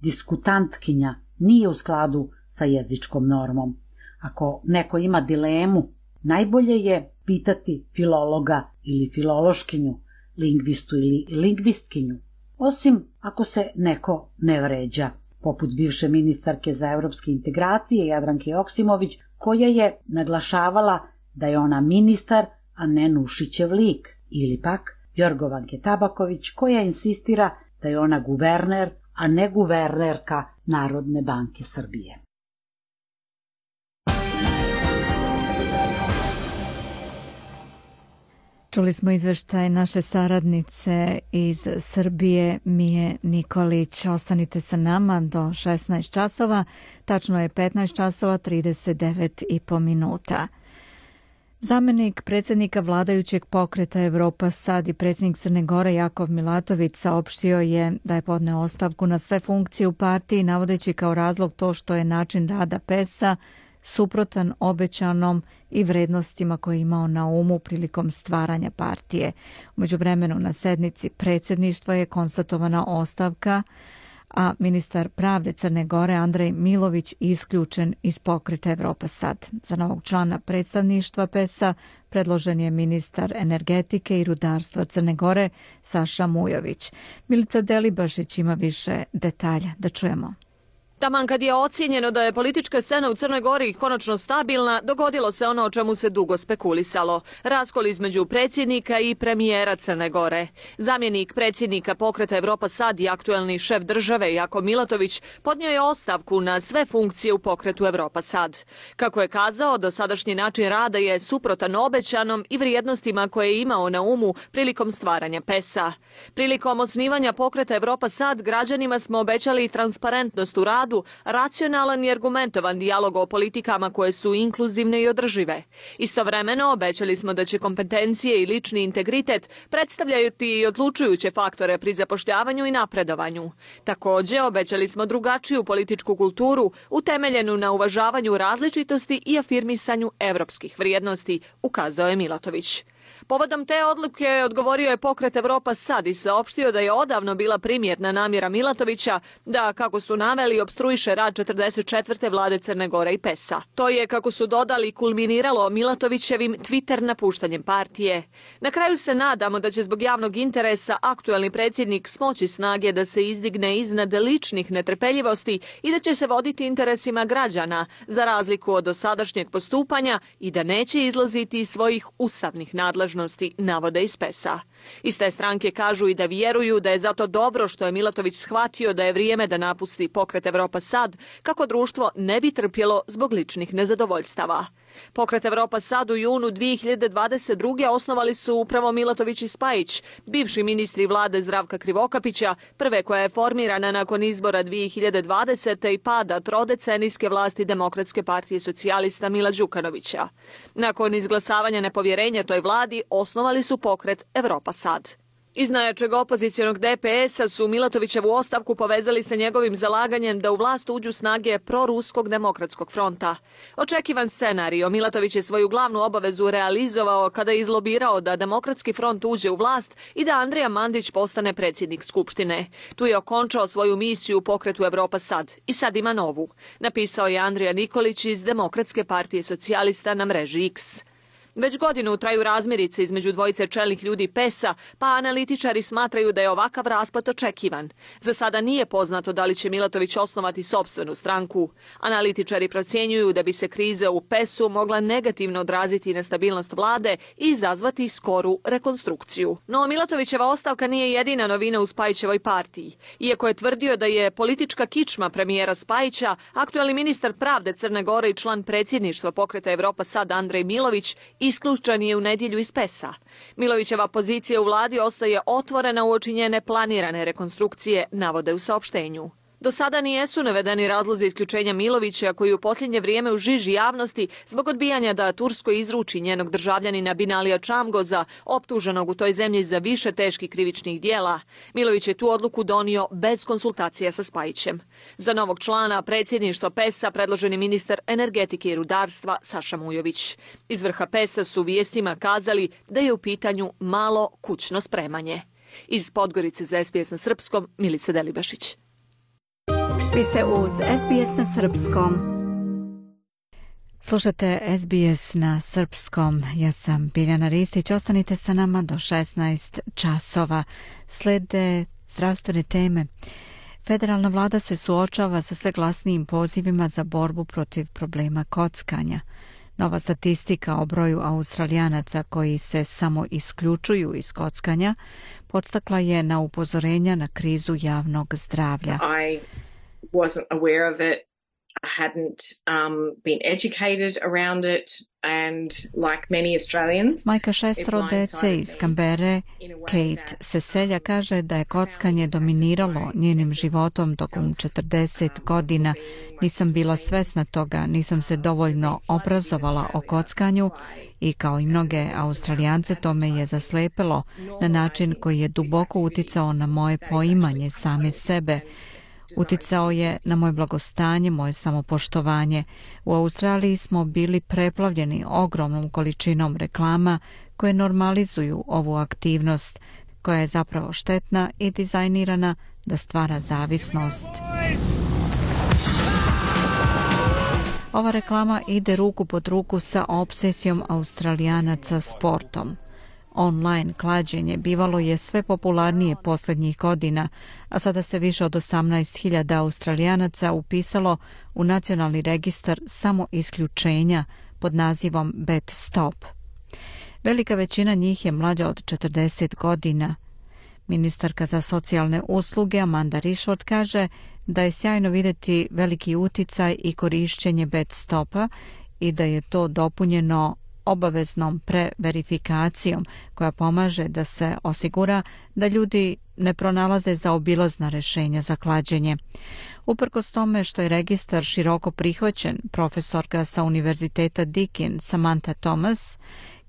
diskutantkinja nije u skladu sa jezičkom normom. Ako neko ima dilemu, najbolje je pitati filologa ili filološkinju, lingvistu ili lingvistkinju, osim ako se neko ne vređa poput bivše ministarke za evropske integracije Jadranke Joksimović, koja je naglašavala da je ona ministar, a ne Nušićev lik, ili pak Jorgovanke Tabaković, koja insistira da je ona guverner, a ne guvernerka Narodne banke Srbije. Čuli smo izveštaj naše saradnice iz Srbije, Mije Nikolić. Ostanite sa nama do 16 časova, tačno je 15 časova 39 i po minuta. Zamenik predsjednika vladajućeg pokreta Evropa Sad i predsjednik Crne Gore Jakov Milatović saopštio je da je podneo ostavku na sve funkcije u partiji navodeći kao razlog to što je način rada PES-a suprotan obećanom i vrednostima koje je imao na umu prilikom stvaranja partije. Umeđu vremenu na sednici predsjedništva je konstatovana ostavka, a ministar pravde Crne Gore Andrej Milović isključen iz pokreta Evropa Sad. Za novog člana predstavništva PES-a predložen je ministar energetike i rudarstva Crne Gore Saša Mujović. Milica Delibašić ima više detalja. Da čujemo. Taman kad je ocijenjeno da je politička scena u Crnoj Gori konačno stabilna, dogodilo se ono o čemu se dugo spekulisalo. Raskol između predsjednika i premijera Crne Gore. Zamjenik predsjednika pokreta Evropa Sad i aktuelni šef države Jako Milatović podnio je ostavku na sve funkcije u pokretu Evropa Sad. Kako je kazao, dosadašnji način rada je suprotan obećanom i vrijednostima koje je imao na umu prilikom stvaranja PES-a. Prilikom osnivanja pokreta Evropa Sad građanima smo obećali transparentnost u radu radu racionalan i argumentovan dijalog o politikama koje su inkluzivne i održive. Istovremeno obećali smo da će kompetencije i lični integritet predstavljati i odlučujuće faktore pri zapošljavanju i napredovanju. Takođe, obećali smo drugačiju političku kulturu utemeljenu na uvažavanju različitosti i afirmisanju evropskih vrijednosti, ukazao je Milatović. Povodom te odluke odgovorio je pokret Evropa sad i saopštio da je odavno bila primjetna namjera Milatovića da, kako su naveli, obstruiše rad 44. vlade Crne Gore i PES-a. To je, kako su dodali, kulminiralo Milatovićevim Twitter napuštanjem partije. Na kraju se nadamo da će zbog javnog interesa aktuelni predsjednik smoći snage da se izdigne iznad ličnih netrpeljivosti i da će se voditi interesima građana, za razliku od dosadašnjeg postupanja i da neće izlaziti iz svojih ustavnih nadležnosti nadležnosti, navode iz PES-a. Iz te stranke kažu i da vjeruju da je zato dobro što je Milatović shvatio da je vrijeme da napusti pokret Evropa sad, kako društvo ne bi trpjelo zbog ličnih nezadovoljstava. Pokret Evropa sad u junu 2022. osnovali su upravo Milatović i Spajić, bivši ministri vlade Zdravka Krivokapića, prve koja je formirana nakon izbora 2020. i pada trodecenijske vlasti Demokratske partije socijalista Mila Đukanovića. Nakon izglasavanja nepovjerenja toj vladi osnovali su pokret Evropa sad. Iz najjačeg opozicijonog DPS-a su Milatovićevu ostavku povezali sa njegovim zalaganjem da u vlast uđu snage proruskog demokratskog fronta. Očekivan scenario, Milatović je svoju glavnu obavezu realizovao kada je izlobirao da demokratski front uđe u vlast i da Andrija Mandić postane predsjednik Skupštine. Tu je okončao svoju misiju u pokretu Evropa sad i sad ima novu. Napisao je Andrija Nikolić iz Demokratske partije socijalista na mreži X. Već godinu traju razmirice između dvojice čelnih ljudi PES-a, pa analitičari smatraju da je ovakav raspad očekivan. Za sada nije poznato da li će Milatović osnovati sobstvenu stranku. Analitičari procjenjuju da bi se kriza u PES-u mogla negativno odraziti na stabilnost vlade i izazvati skoru rekonstrukciju. No Milatovićeva ostavka nije jedina novina u Spajićevoj partiji. Iako je tvrdio da je politička kičma premijera Spajića, aktualni ministar pravde Crne Gore i član predsjedništva pokreta Evropa Sad Andrej Milović isključen je u nedjelju iz PES-a. Milovićeva pozicija u vladi ostaje otvorena u oči njene planirane rekonstrukcije, navode u saopštenju. Do sada nijesu navedeni razlozi isključenja Milovića koji u posljednje vrijeme u žiži javnosti zbog odbijanja da Tursko izruči njenog državljanina Binalija Čamgoza, optuženog u toj zemlji za više teških krivičnih dijela. Milović je tu odluku donio bez konsultacija sa Spajićem. Za novog člana predsjedništva PES-a predloženi ministar energetike i rudarstva Saša Mujović. Iz vrha PES-a su vijestima kazali da je u pitanju malo kućno spremanje. Iz Podgorice za SBS na Srpskom, Milica Delibašić. Vi ste uz SBS na Srpskom. Slušate SBS na Srpskom. Ja sam Biljana Ristić. Ostanite sa nama do 16 časova. Slede zdravstvene teme. Federalna vlada se suočava sa sve glasnijim pozivima za borbu protiv problema kockanja. Nova statistika o broju australijanaca koji se samo isključuju iz kockanja podstakla je na upozorenja na krizu javnog zdravlja. I wasn't aware of it. I hadn't um, been educated around it. And like many Australians, Majka šestro dece iz Kambere, Kate Seselja, kaže da je kockanje dominiralo njenim životom tokom 40 godina. Nisam bila svesna toga, nisam se dovoljno obrazovala o kockanju i kao i mnoge Australijance to me je zaslepelo na način koji je duboko uticao na moje poimanje same sebe. Uticao je na moje blagostanje, moje samopoštovanje. U Australiji smo bili preplavljeni ogromnom količinom reklama koje normalizuju ovu aktivnost, koja je zapravo štetna i dizajnirana da stvara zavisnost. Ova reklama ide ruku pod ruku sa obsesijom Australijanaca sportom. Online klađenje bivalo je sve popularnije posljednjih godina, a sada se više od 18.000 australijanaca upisalo u nacionalni registar samo isključenja pod nazivom Bet Stop. Velika većina njih je mlađa od 40 godina. Ministarka za socijalne usluge Amanda Rishford kaže da je sjajno vidjeti veliki uticaj i korišćenje Bet Stopa i da je to dopunjeno obaveznom preverifikacijom koja pomaže da se osigura da ljudi ne pronalaze za obilazna rešenja za klađenje. Uprkos tome što je registar široko prihvaćen, profesorka sa Univerziteta Deakin Samantha Thomas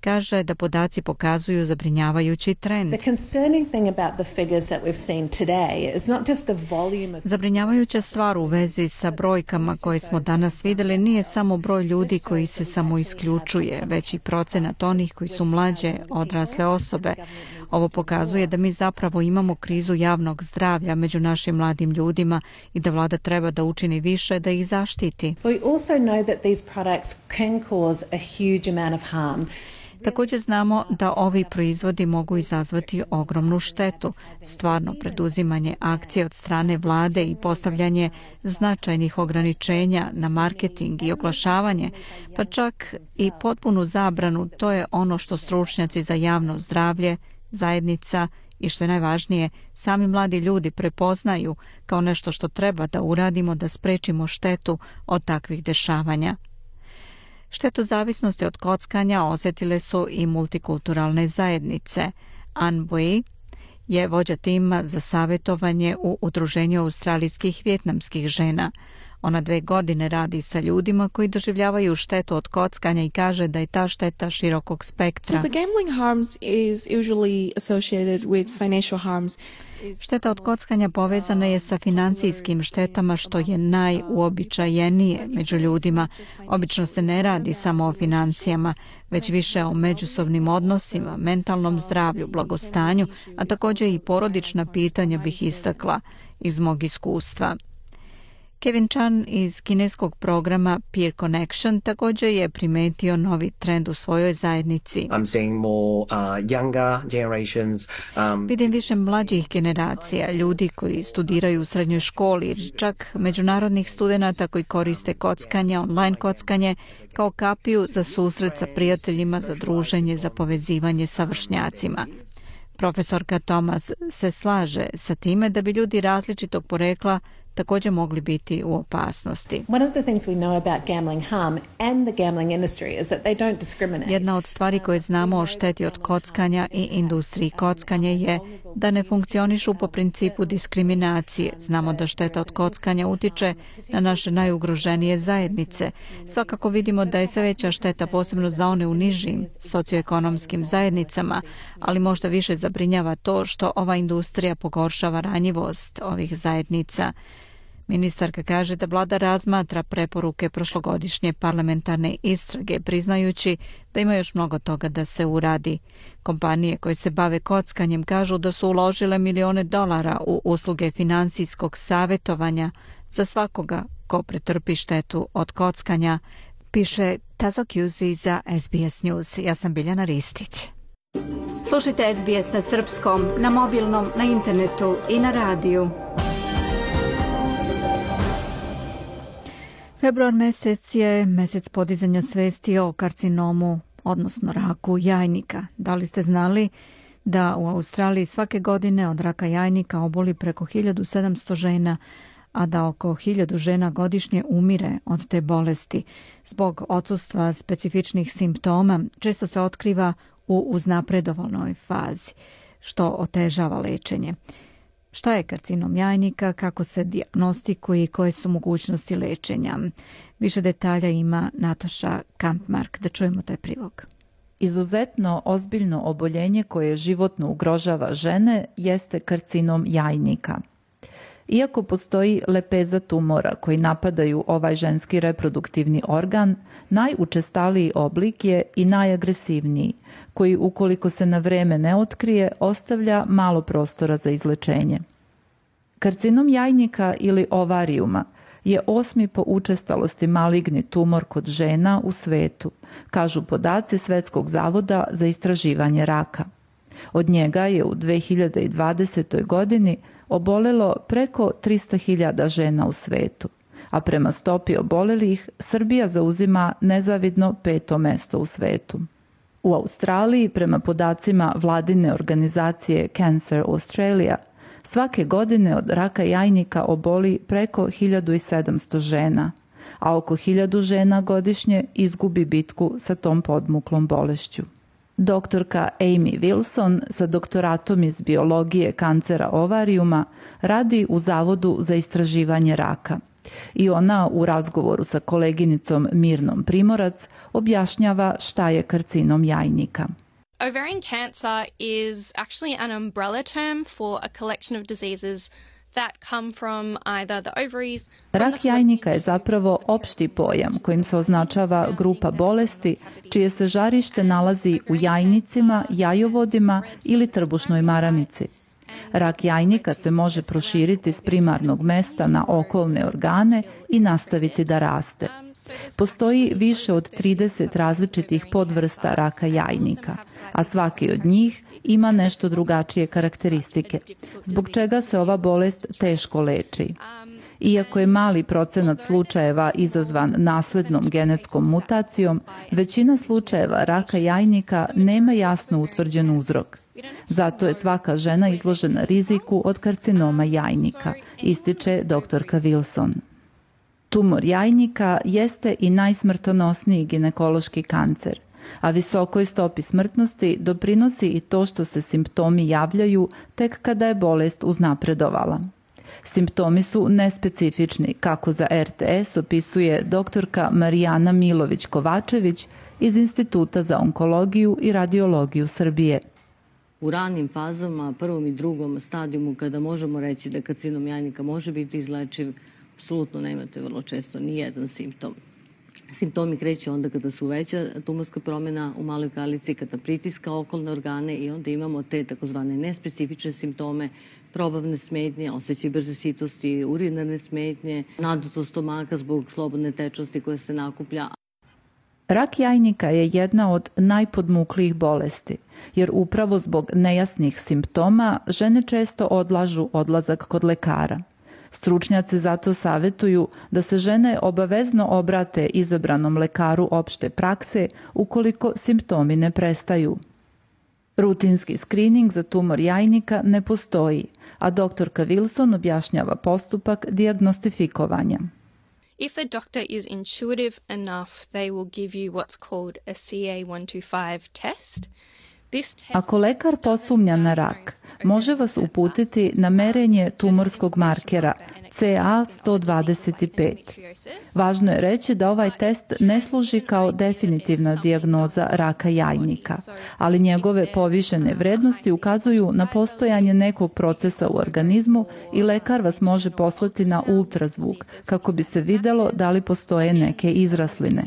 kaže da podaci pokazuju zabrinjavajući trend. Zabrinjavajuća stvar u vezi sa brojkama koje smo danas videli nije samo broj ljudi koji se samo isključuje, već i procenat onih koji su mlađe odrasle osobe. Ovo pokazuje da mi zapravo imamo krizu javnog zdravlja među našim mladim ljudima i da vlada treba da učini više da ih zaštiti. Također znamo da ovi proizvodi mogu izazvati ogromnu štetu. Stvarno preduzimanje akcije od strane vlade i postavljanje značajnih ograničenja na marketing i oglašavanje, pa čak i potpunu zabranu, to je ono što stručnjaci za javno zdravlje, zajednica i što je najvažnije, sami mladi ljudi prepoznaju kao nešto što treba da uradimo da sprečimo štetu od takvih dešavanja. Štetu zavisnosti od kockanja osjetile su i multikulturalne zajednice. Anne Bui je vođa tima za savjetovanje u Udruženju australijskih vjetnamskih žena. Ona dve godine radi sa ljudima koji doživljavaju štetu od kockanja i kaže da je ta šteta širokog spektra. So the gambling harms is usually associated with financial harms. Šteta od kockanja povezana je sa financijskim štetama što je najuobičajenije među ljudima. Obično se ne radi samo o financijama, već više o međusobnim odnosima, mentalnom zdravlju, blagostanju, a takođe i porodična pitanja bih istakla iz mog iskustva. Kevin Chan iz kineskog programa Peer Connection takođe je primetio novi trend u svojoj zajednici. I'm seeing more uh, younger generations. Um, Vidim više mlađih generacija, ljudi koji studiraju u srednjoj školi, čak međunarodnih studenta koji koriste kockanje, online kockanje, kao kapiju za susret sa prijateljima, za druženje, za povezivanje sa vršnjacima. Profesorka Thomas se slaže sa time da bi ljudi različitog porekla takođe mogli biti u opasnosti. Jedna od stvari koje znamo o šteti od kockanja i industriji kockanja je da ne funkcionišu po principu diskriminacije. Znamo da šteta od kockanja utiče na naše najugroženije zajednice. Svakako vidimo da je sve veća šteta posebno za one u nižim socioekonomskim zajednicama, ali možda više zabrinjava to što ova industrija pogoršava ranjivost ovih zajednica. Ministarka kaže da vlada razmatra preporuke prošlogodišnje parlamentarne istrage, priznajući da ima još mnogo toga da se uradi. Kompanije koje se bave kockanjem kažu da su uložile milione dolara u usluge finansijskog savjetovanja za svakoga ko pretrpi štetu od kockanja, piše Tazo Kjuzi za SBS News. Ja sam Biljana Ristić. Slušajte SBS na srpskom, na mobilnom, na internetu i na radiju. Februar mesec je mesec podizanja svesti o karcinomu, odnosno raku jajnika. Da li ste znali da u Australiji svake godine od raka jajnika oboli preko 1700 žena, a da oko 1000 žena godišnje umire od te bolesti. Zbog odsustva specifičnih simptoma često se otkriva u uznapredovalnoj fazi, što otežava lečenje. Šta je karcinom jajnika, kako se diagnostikuje i koje su mogućnosti lečenja? Više detalja ima Nataša Kampmark. Da čujemo taj prilog. Izuzetno ozbiljno oboljenje koje životno ugrožava žene jeste karcinom jajnika. Iako postoji lepeza tumora koji napadaju ovaj ženski reproduktivni organ, najučestaliji oblik je i najagresivniji, koji ukoliko se na vreme ne otkrije, ostavlja malo prostora za izlečenje. Karcinom jajnika ili ovarijuma je osmi po učestalosti maligni tumor kod žena u svetu, kažu podaci Svetskog zavoda za istraživanje raka. Od njega je u 2020. godini obolelo preko 300.000 žena u svetu, a prema stopi obolelih Srbija zauzima nezavidno peto mesto u svetu. U Australiji, prema podacima vladine organizacije Cancer Australia, svake godine od raka jajnika oboli preko 1700 žena, a oko 1000 žena godišnje izgubi bitku sa tom podmuklom bolešću. Doktorka Amy Wilson sa doktoratom iz biologije kancera ovarijuma radi u Zavodu za istraživanje raka i ona u razgovoru sa koleginicom Mirnom Primorac objašnjava šta je karcinom jajnika. Ovarian cancer is actually an umbrella term for a collection of diseases Rak jajnika je zapravo opšti pojam kojim se označava grupa bolesti čije se žarište nalazi u jajnicima, jajovodima ili trbušnoj maramici. Rak jajnika se može proširiti s primarnog mesta na okolne organe i nastaviti da raste. Postoji više od 30 različitih podvrsta raka jajnika, a svaki od njih ima nešto drugačije karakteristike, zbog čega se ova bolest teško leči. Iako je mali procenat slučajeva izazvan naslednom genetskom mutacijom, većina slučajeva raka jajnika nema jasno utvrđen uzrok. Zato je svaka žena izložena riziku od karcinoma jajnika, ističe doktorka Wilson. Tumor jajnika jeste i najsmrtonosniji ginekološki kancer, a visokoj stopi smrtnosti doprinosi i to što se simptomi javljaju tek kada je bolest uznapredovala. Simptomi su nespecifični, kako za RTS opisuje doktorka Marijana Milović-Kovačević iz Instituta za onkologiju i radiologiju Srbije. U ranim fazama, prvom i drugom stadijumu, kada možemo reći da karcinom jajnika može biti izlečiv, apsolutno nemate vrlo često ni jedan simptom. Simptomi kreću onda kada su veća tumorska promjena u maloj kalici, kada pritiska okolne organe i onda imamo te takozvane nespecifične simptome, probavne smetnje, osjećaj brze sitosti, urinarne smetnje, naduto stomaka zbog slobodne tečnosti koja se nakuplja. Rak jajnika je jedna od najpodmuklijih bolesti, jer upravo zbog nejasnih simptoma žene često odlažu odlazak kod lekara. Stručnjaci zato savjetuju da se žene obavezno obrate izabranom lekaru opšte prakse ukoliko simptomi ne prestaju. Rutinski screening za tumor jajnika ne postoji, a doktorka Wilson objašnjava postupak diagnostifikovanja. If the doctor is intuitive enough, they will give you what's called a CA125 test. Ako lekar posumnja na rak, može vas uputiti na merenje tumorskog markera CA125. Važno je reći da ovaj test ne služi kao definitivna dijagnoza raka jajnika, ali njegove povišene vrednosti ukazuju na postojanje nekog procesa u organizmu i lekar vas može poslati na ultrazvuk kako bi se videlo da li postoje neke izrasline.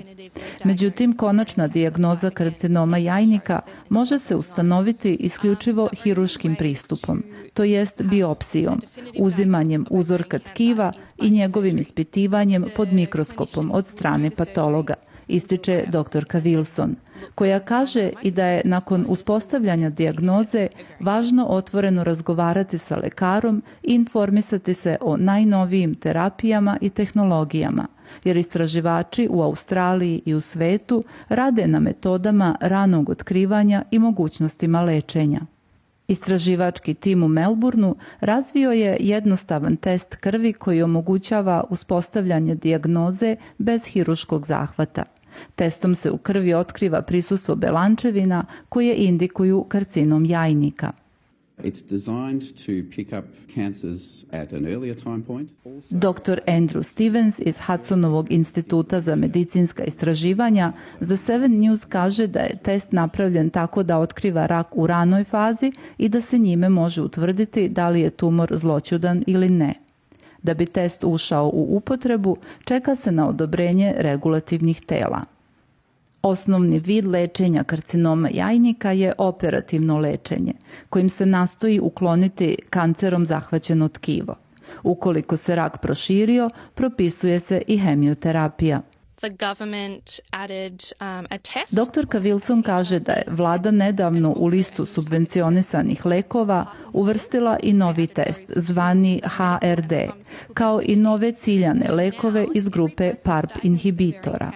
Međutim, konačna dijagnoza karcinoma jajnika može se ustanoviti isključivo hiruškim pristupom, to jest biopsijom, uzimanjem uzorka tkiva i njegovim ispitivanjem pod mikroskopom od strane patologa, ističe doktorka Wilson, koja kaže i da je nakon uspostavljanja dijagnoze važno otvoreno razgovarati sa lekarom i informisati se o najnovijim terapijama i tehnologijama, jer istraživači u Australiji i u svetu rade na metodama ranog otkrivanja i mogućnostima lečenja. Istraživački tim u Melbourneu razvio je jednostavan test krvi koji omogućava uspostavljanje dijagnoze bez hiruškog zahvata. Testom se u krvi otkriva prisustvo belančevina koje indikuju karcinom jajnika. Dr. Andrew Stevens iz Hudsonovog instituta za medicinska istraživanja za Seven News kaže da je test napravljen tako da otkriva rak u ranoj fazi i da se njime može utvrditi da li je tumor zloćudan ili ne. Da bi test ušao u upotrebu, čeka se na odobrenje regulativnih tela. Osnovni vid lečenja karcinoma jajnika je operativno lečenje, kojim se nastoji ukloniti kancerom zahvaćeno tkivo. Ukoliko se rak proširio, propisuje se i hemioterapija. The government added, um, a test. Doktorka Wilson kaže da je vlada nedavno u listu subvencionisanih lekova uvrstila i novi test zvani HRD, kao i nove ciljane lekove iz grupe PARP inhibitora.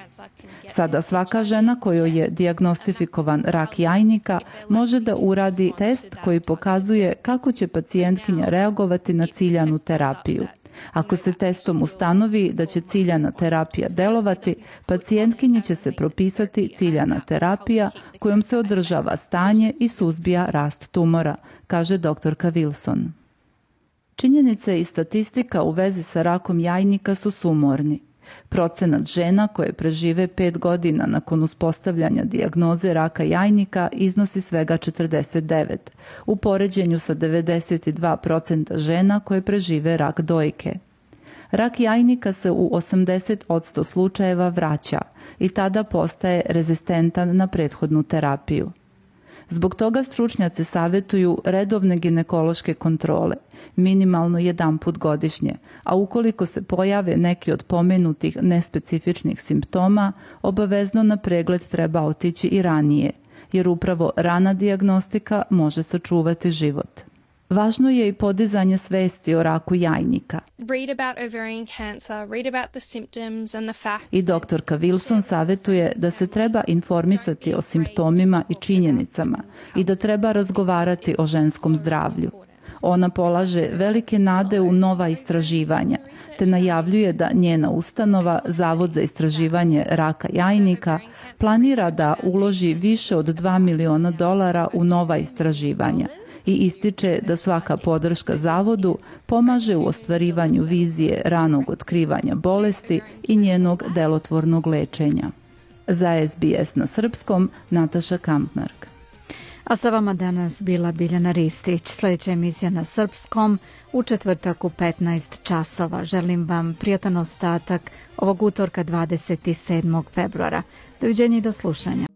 Sada svaka žena kojoj je dijagnostifikovan rak jajnika može da uradi test koji pokazuje kako će pacijentkinja reagovati na ciljanu terapiju. Ako se testom ustanovi da će ciljana terapija delovati, pacijentkinji će se propisati ciljana terapija kojom se održava stanje i suzbija rast tumora, kaže doktorka Wilson. Činjenice i statistika u vezi sa rakom jajnika su sumorni. Procenat žena koje prežive pet godina nakon uspostavljanja dijagnoze raka jajnika iznosi svega 49, u poređenju sa 92% žena koje prežive rak dojke. Rak jajnika se u 80% slučajeva vraća i tada postaje rezistentan na prethodnu terapiju. Zbog toga stručnjaci savjetuju redovne ginekološke kontrole, minimalno jedan put godišnje, a ukoliko se pojave neki od pomenutih nespecifičnih simptoma, obavezno na pregled treba otići i ranije, jer upravo rana dijagnostika može sačuvati život. Važno je i podizanje svesti o raku jajnika. I doktorka Wilson savjetuje da se treba informisati o simptomima i činjenicama i da treba razgovarati o ženskom zdravlju. Ona polaže velike nade u nova istraživanja, te najavljuje da njena ustanova, Zavod za istraživanje raka jajnika, planira da uloži više od 2 miliona dolara u nova istraživanja i ističe da svaka podrška zavodu pomaže u ostvarivanju vizije ranog otkrivanja bolesti i njenog delotvornog lečenja. Za SBS na srpskom Nataša Kampmark. A sa vama danas bila Biljana Ristić. Sljedeća emisija na srpskom u četvrtak u 15 časova. Želim vam prijatan ostatak ovog utorka 27. februara. Doviđenja i do slušanja.